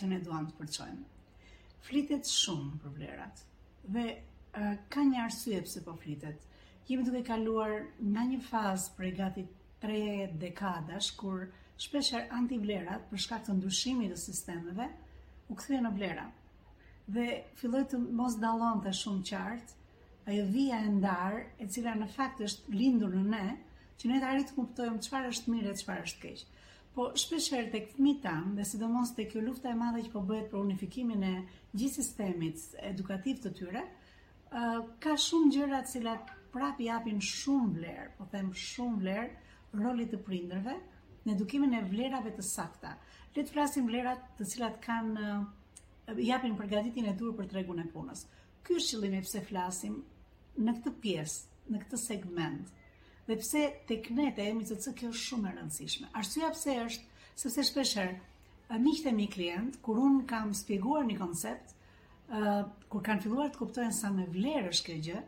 që ne duam të përçojmë. Flitet shumë për vlerat dhe uh, ka një arsye pse po flitet. Jemi duke kaluar nga një fazë prej gati 3 dekadash kur shpeshherë antivlerat për shkak të ndryshimit të sistemeve u kthyen në vlera. dhe filloi të mos dallonte shumë qartë ajo vija e ndarë, e cila në fakt është lindur në ne, që ne të arrijmë të kuptojmë çfarë është mirë e çfarë është keq. Po shpeshherë tek fëmijët tanë, dhe sidomos tek kjo lufta e madhe që po bëhet për unifikimin e gjithë sistemit edukativ të tyre, ka shumë gjëra të cilat prapë japin shumë vlerë, po them shumë vlerë rolit të prindërve në edukimin e vlerave të sakta. Le të flasim vlerat të cilat kanë japin përgatitjen e duhur për tregun e punës. Ky është qëllimi pse flasim në këtë pjesë, në këtë segment. Dhe pse tek ne te MCC kjo është shumë e rëndësishme. Arsyeja pse është, sepse shpesh herë miqtë e mi klientë, kur unë kam shpjeguar një koncept, uh, kur kanë filluar të kuptojnë sa me vlerë është kjo gjë,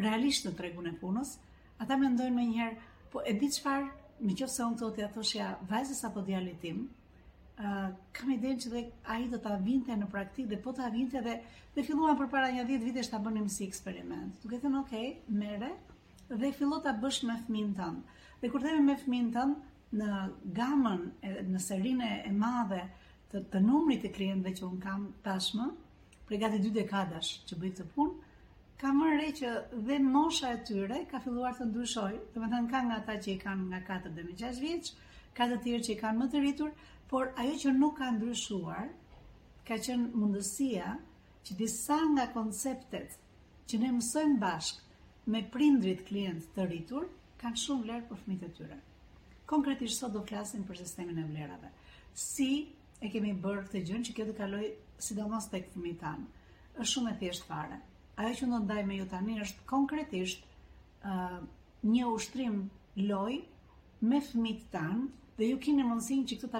realisht në tregun e punës, ata mendojnë menjëherë, po e di çfarë, në qoftë se unë do t'ia thoshja vajzës apo djalit tim, kam idenë që dhe ai do ta vinte në praktikë dhe po ta vinte dhe dhe filluam përpara një 10 vitesh ta bënim si eksperiment. Duke thënë, okej, okay, merre, dhe fillo ta bësh me fëmijën tënd. Dhe kur themi me fëmijën tënd, në gamën, në serinë e madhe të, të numrit të klientëve që unë kam tashmë, prej gati dy dekadash që bëj këtë punë, kam vënë re që dhe mosha e tyre ka filluar të ndryshojë. Domethënë ka nga ata që i kanë nga 4 deri në 6 vjeç, ka të tjerë që i kanë më të rritur, por ajo që nuk ka ndryshuar ka qenë mundësia që disa nga konceptet që ne mësojmë bashkë me prindërit klientë të rritur, kanë shumë vlerë për fëmijët e tyre. Konkretisht sot do flasim për sistemin e vlerave. Si e kemi bërë këtë gjënë që kjo të kalojë sidomos tek fëmijët tanë. Është shumë e thjeshtë fare. Ajo që do ndaj me ju tani është konkretisht uh, një ushtrim lojë me fëmijët tanë dhe ju keni mundësinë që këtë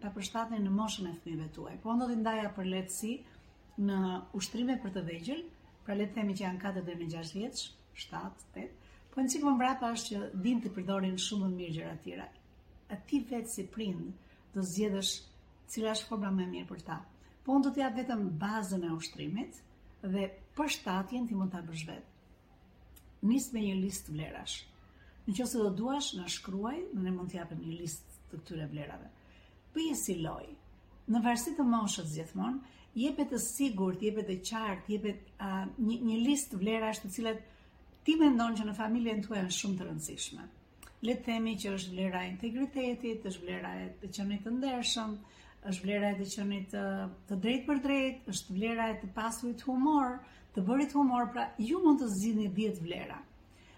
ta përshtatni në moshën e fëmijëve tuaj. Po do t'i ndaja për lehtësi në ushtrime për të vegjël, pra le të themi që janë 4 deri në 6 vjeç, 7, 8, po një çikë më mbrapa është që dinë të përdorin shumë më mirë gjëra të tjera. A ti vetë si prind, të zgjedhësh cila është forma më e mirë për ta. Po unë do të të jap vetëm bazën e ushtrimit dhe përshtatjen ti mund ta bësh vetë. Nis me një listë vlerash. Në qoftë se do duash, na shkruaj, ne mund të të japim një listë të këtyre vlerave. Bëje si lojë. Në varësi të moshës gjithmonë, jepe të sigurt, jepe të qartë, jepe uh, një, një listë vlerash të cilat ti mendon që në familjen tuaj janë shumë të rëndësishme. le të themi që është vlera e integritetit, është vlera e të qenit të ndershëm, është vlera e të qenit të, të drejtpërdrejtë, është vlera e të pasurit humor, të bërit humor, pra ju mund të zgjidhni 10 vlera.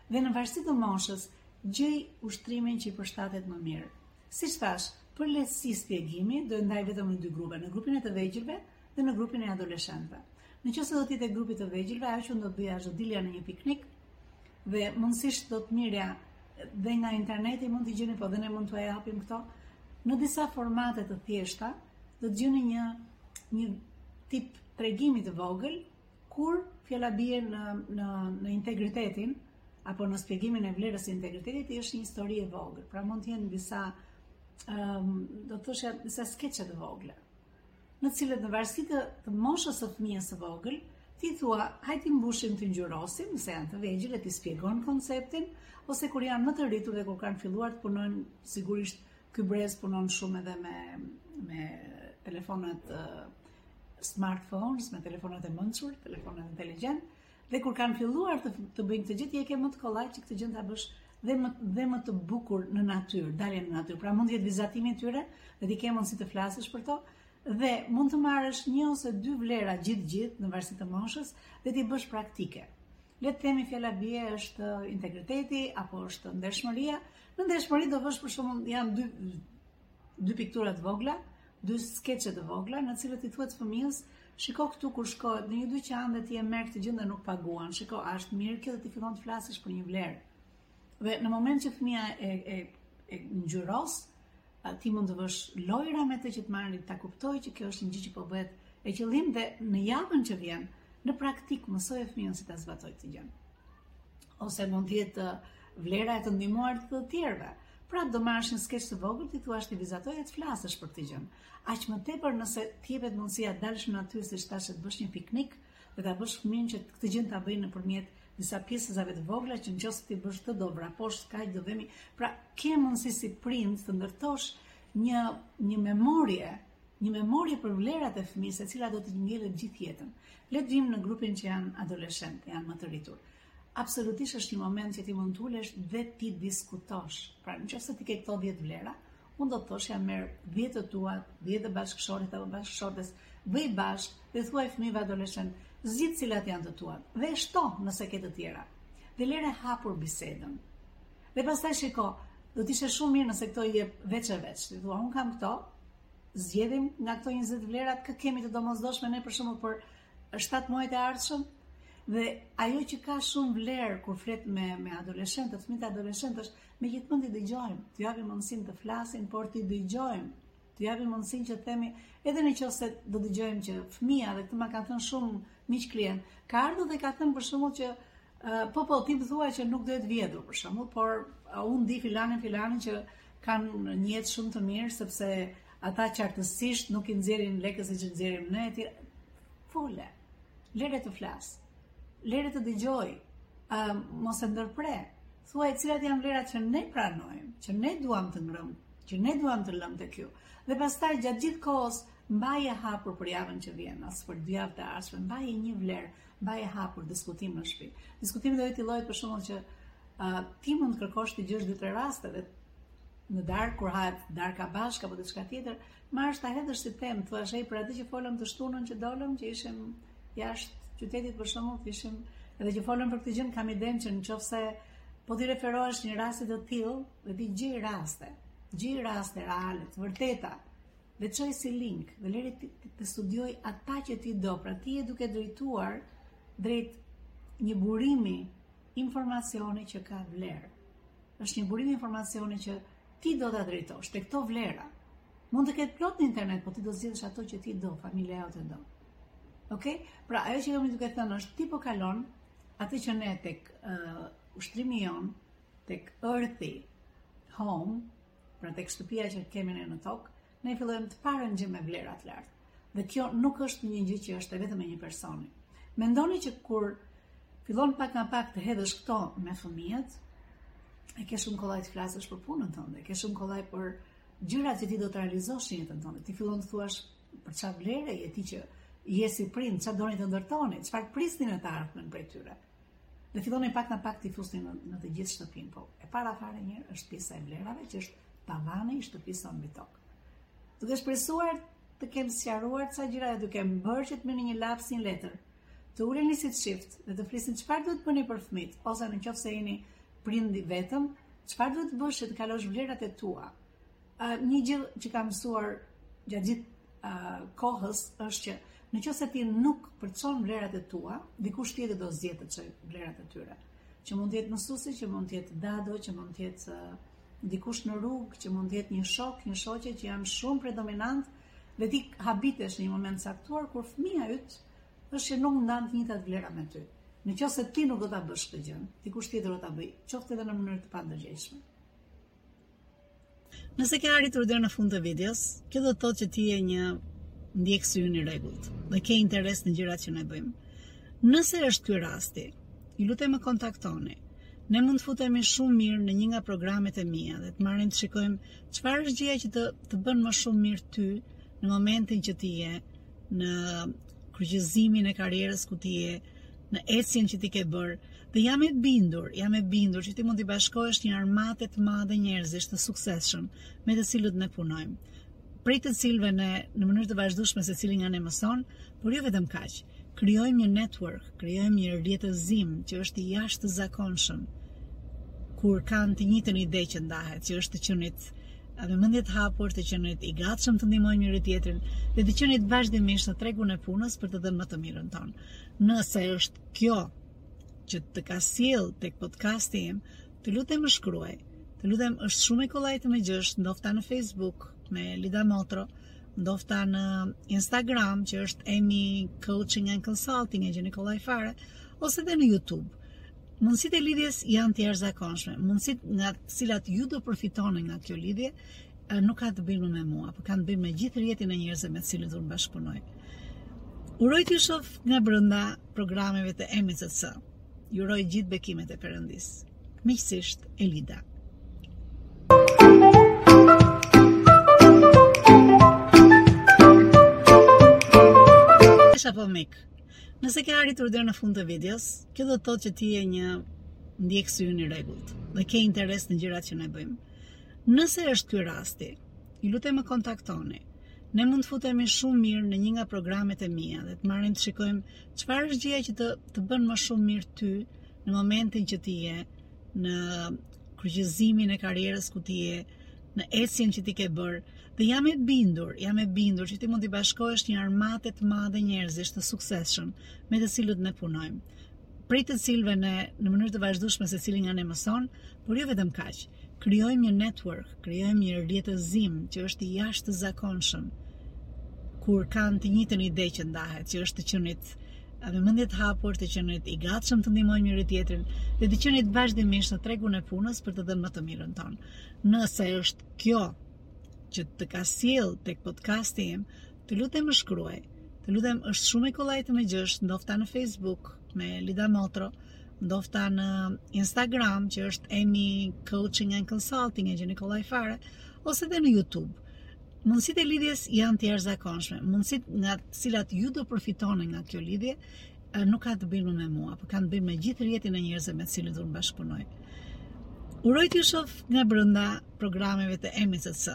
Dhe në varësi të moshës, gjej ushtrimin që i përshtatet më mirë. Siç thashë, për lehtësi shpjegimi do e ndaj vetëm në dy grupe, në grupin e të vegjëlve dhe në grupin e adoleshentëve. Në qoftë se do të jetë grupi i të vegjëlve, ajo që do të bëja është dilja në një piknik, Dhe mundësisht do të merrja dhe nga interneti mund t'i gjeni, po dhe ne mund t'jua japim këto, në disa formate të thjeshta, do të gjeni një, një tip tregimi të vogël, ku fjala bie në, në, në integritetin, apo në shpjegimin e vlerës së integritetit, i është një histori e vogël. Pra mund të jenë disa, um, do të thoshja, disa skeçe të vogla. në cilat në varësi të, të moshës së fëmijës së vogël, ti i thua, hajt t'i mbushim t'i ngjyrosim, nëse janë të vegjël e ti i shpjegon konceptin, ose kur janë më të rritur dhe kur kanë filluar të punojnë, sigurisht ky brez punon shumë edhe me me telefonat uh, smartphones, me telefonat e mençur, telefonat inteligjentë, Dhe kur kanë filluar të të bëjnë këtë gjë, ti e ke më të kollaj që këtë gjë ta bësh dhe më dhe më të bukur në natyrë, dalje në natyrë. Pra mund të jetë vizatimi i tyre dhe ti ke mundësi të flasësh për to dhe mund të marrësh një ose dy vlera gjithë gjithë në varësi të moshës dhe t'i bësh praktike. Le të themi fjala bie është integriteti apo është ndershmëria. Në ndershmëri do vësh për shembull janë dy dy piktura të vogla, dy skeçe të vogla, në cilat i thuhet fëmijës, shiko këtu kur shkohet në një dyqan dhe ti e merr këtë gjë dhe nuk paguan, shiko, a është mirë kjo dhe ti fillon të flasësh për një vlerë. Dhe në moment që fëmija e, e, e ngjyros, ti mund të bësh lojëra me të që të marrë ta kuptojë që kjo është një gjë që po bëhet me qëllim dhe në javën që vjen, në praktikë mësoje fëmijën si ta zbatojë këtë gjënë. Ose mund të jetë vlera e të ndihmuarit të të tjerëve. Prap do marrësh një skeç të vogël, t'i thuash t'i vizatojë e të flasësh për këtë gjë. Aq më tepër nëse të jepet mundësia të dalësh në natyrë siç thashë të bësh një piknik dhe ta bësh fëmijën që këtë gjë ta bëjë nëpërmjet disa pjesëzave të vogla që në qoftë se ti bësh këto do vraposh kaq do vemi. Pra ke mundësi si prind të ndërtosh një një memorie Një memorie për vlerat e fëmijës e cila do të ngelet gjithë jetën. Le të vijmë në grupin që janë adoleshentë, janë më të rritur. Absolutisht është një moment që ti mund të ulesh dhe t'i diskutosh. Pra, në qoftë se ti ke këto 10 vlera, unë do të thosha merr 10 të tuat, 10 të bashkëshortit apo bashkëshortes, bëji bashkë dhe thuaju fëmijëve adoleshentë, zgjidh cilat janë të tuat dhe shto nëse ke të tjera. Dhe lëre hapur bisedën. Dhe pastaj shiko, do të ishte shumë mirë nëse këto i jep veç e veç. Ti thua, unë kam këto, zgjedhim nga këto 20 vlerat kë kemi të domosdoshme ne për shembull për 7 muajt e ardhshëm. Dhe ajo që ka shumë vlerë kur flet me me adoleshentët, fëmijët adoleshentë është gjithmonë t'i dëgjojmë, t'u japim mundësinë të flasin, por t'i dëgjojmë. t'u japim mundësinë që të themi edhe në qoftë se do dëgjojmë që fëmija dhe këtë ma kanë thënë shumë miq klientë, ka ardhur dhe ka thënë për shembull që uh, po po ti më thua që nuk duhet vjedhur për shembull, por uh, unë e di filanin filanin që kanë një jetë shumë të mirë sepse ata qartësisht nuk i nxjerrin lekët siç i nxjerrim ne etj. Fole, Lëre të flasë. Lëre të dëgjojë. Ë uh, mos e ndërprit. Thuaj cilat janë vlerat që ne pranojmë, që ne duam të ngremë, që ne duam të lëmë te kjo. Dhe pastaj gjatë gjithë kohës mbaje hapur për javën që vjen, a për dy javët e ardhshme, mbaje një vlerë, mbaje hapur diskutim në shtëpi. Diskutim i të llojit për shembull që uh, ti mund të kërkosh të gjesh dy tre raste dhe në darkë kur hahet darka bashkë apo diçka tjetër, Merr dhe ta hedhësh si temë, thua hej për atë që folëm të shtunën që dolëm, që ishim jashtë qytetit për shembull, që ishim edhe që folëm për këtë gjë, kam idenë që nëse po i referohesh një rasti të tillë, dhe ti gjej raste, gjej raste reale, të vërteta, dhe çoja si link, dhe lëri të, të, të studiojë ato që ti do, pra ti je duke drejtuar drejt një burimi informacioni që ka vlerë. Është një burim informacioni që Ti do ta drejtosh te këto vlera. Mund të ketë plot në internet, po ti do zgjedhësh ato që ti do, familja jote do. Ok? Pra, ajo që jemi duke thënë është ti po kalon atë që ne tek uh, ushtrimi jonë, tek earthy home, pra tek shtëpia që kemi ne në tokë, ne fillojmë të parën gjë me vlerat lart. Dhe kjo nuk është një gjë që është vetëm e një personi. Mendoni që kur fillon pak nga pak të hedhësh këto me fëmijët, e ke shumë kollaj të flasësh për punën tënde, ke shumë kollaj për gjërat që ti do të realizosh në jetën tënde. Ti fillon të thuash për çfarë vlere je ti që je si prind, çfarë doni të ndërtoni, çfarë prisni në të ardhmen prej tyre. Dhe filloni pak nga pak t'i fusni në, në të gjithë shtëpinë, po e para fare njëherë është pjesa e vlerave që është tavani i shtëpisë sonë mbi tokë. Duke shpresuar të kem sqaruar ca gjëra dhe duke ju bërë që të merrni një laps një letër. Të uleni si çift dhe të flisni çfarë duhet të bëni për fëmijët, ose në qoftë se jeni prind i vetëm, çfarë duhet të bësh që të kalosh vlerat e tua. Një gjë që kam mësuar gjatë gjithë kohës është që në qoftë se ti nuk përçon vlerat e tua, dikush tjetër do t'jetë të çojë vlerat e tyre. Që mund t'jetë mësuesi, që mund t'jetë dado, që mund t'jetë dikush në rrugë, që mund t'jetë një shok, një shoqe që janë shumë predominantë, dhe ti habitesh një moment caktuar, kur fëmija yt është që nuk ndan të njëjtat vlera me ty. Në qoftë se ti nuk do ta bësh atë gjënë, dikush tjetër do ta bëjë, qoftë dhe në mënyrë të pandërgjegjshme. Nëse ke arritur deri në fund të videos, kjo do të thotë që ti je një ndjekës i ynë i rregullt dhe ke interes në gjërat që ne bëjmë. Nëse është ky rasti, ju lutem më kontaktoni. Ne mund të futemi shumë mirë në një nga programet e mia dhe të marrim të shikojmë çfarë është gjëja që të bën më shumë mirë ty në momentin që ti je në kryqëzimin e karrierës ku ti je në ecjen që ti ke bërë dhe jam e bindur, jam e bindur që ti mund t'i bashkohesh një armate të madhe njerëzish të suksesshëm me të cilët ne punojmë. Prej të cilëve ne në mënyrë të vazhdueshme secili nga ne mëson, por jo vetëm kaq. Krijojmë një network, krijojmë një rrjetëzim që është i jashtëzakonshëm kur kanë të njëjtën ide që ndahet, që është të qenit me mendje të hapur, të qenit i gatshëm të ndihmojmë njëri-tjetrin dhe të qenit vazhdimisht në tregun e punës për të dhënë më të mirën tonë. Nëse është kjo që të ka sjellë tek podcasti im, të lutem më shkruaj. Të lutem është shumë e kollajtë më gjesh ndofta në Facebook me Lida Motro, ndofta në Instagram që është Emi Coaching and Consulting e gjeni kollaj fare ose edhe në YouTube. Mundësitë e lidhjes janë të jashtëzakonshme, mundësitë nga të cilat ju do përfitoni nga kjo lidhje nuk ka të bëjë me mua, por kanë të bëjë me gjithë rrjetin e njerëzve me të cilët unë bashkëpunoj. Uroj të të shoh nga brenda programeve të MCC. Ju uroj gjithë bekimet e Perëndisë. Miqësisht Elida. Sa po mik. Nëse ke arritur deri në fund të videos, kjo do të thotë që ti je një ndjekësi i rregullt dhe ke interes në gjërat që ne bëjmë. Nëse është ky rasti, ju lutem më kontaktoni. Ne mund të futemi shumë mirë në një nga programet e mia dhe të marrim të shikojmë çfarë është gjëja që të bën më shumë mirë ty në momentin që ti je në kryqëzimin e karrierës ku ti je, në ecjen që ti ke bërë. Dhe jam e bindur, jam e bindur që ti mund t'i bashkohesh një armate të madhe njerëzish të suksesshëm me të cilët ne punojmë. prej të cilëve ne në mënyrë të vazhdueshme secili nga ne mëson, por jo vetëm kaq. Krijojmë një network, krijojmë një rrjetëzim që është i jashtëzakonshëm kur kanë të njëjtën ide që ndahet, që është të qenit me mendje të hapur, të qenit i gatshëm të ndihmojmë njëri-tjetrin dhe të qenit vazhdimisht në tregun e punës për të dhënë më të mirën tonë. Nëse është kjo që të ka sjell tek podcasti im, Të lutem më shkruaj. Të lutem është shumë e kollaj të më gjesh, ndofta në Facebook me Lida Motro, ndofta në Instagram që është Emi Coaching and Consulting e gjeni kollaj fare, ose dhe në YouTube. Mundësitë e lidhjes janë të jashtëzakonshme. Mundësitë nga të cilat ju do përfitoni nga kjo lidhje nuk ka të bëjnë me mua, por kanë të bëjnë me gjithë rrjetin e njerëzve me të cilët unë bashkëpunoj. Uroj të të shoh nga brenda programeve të EMI CC.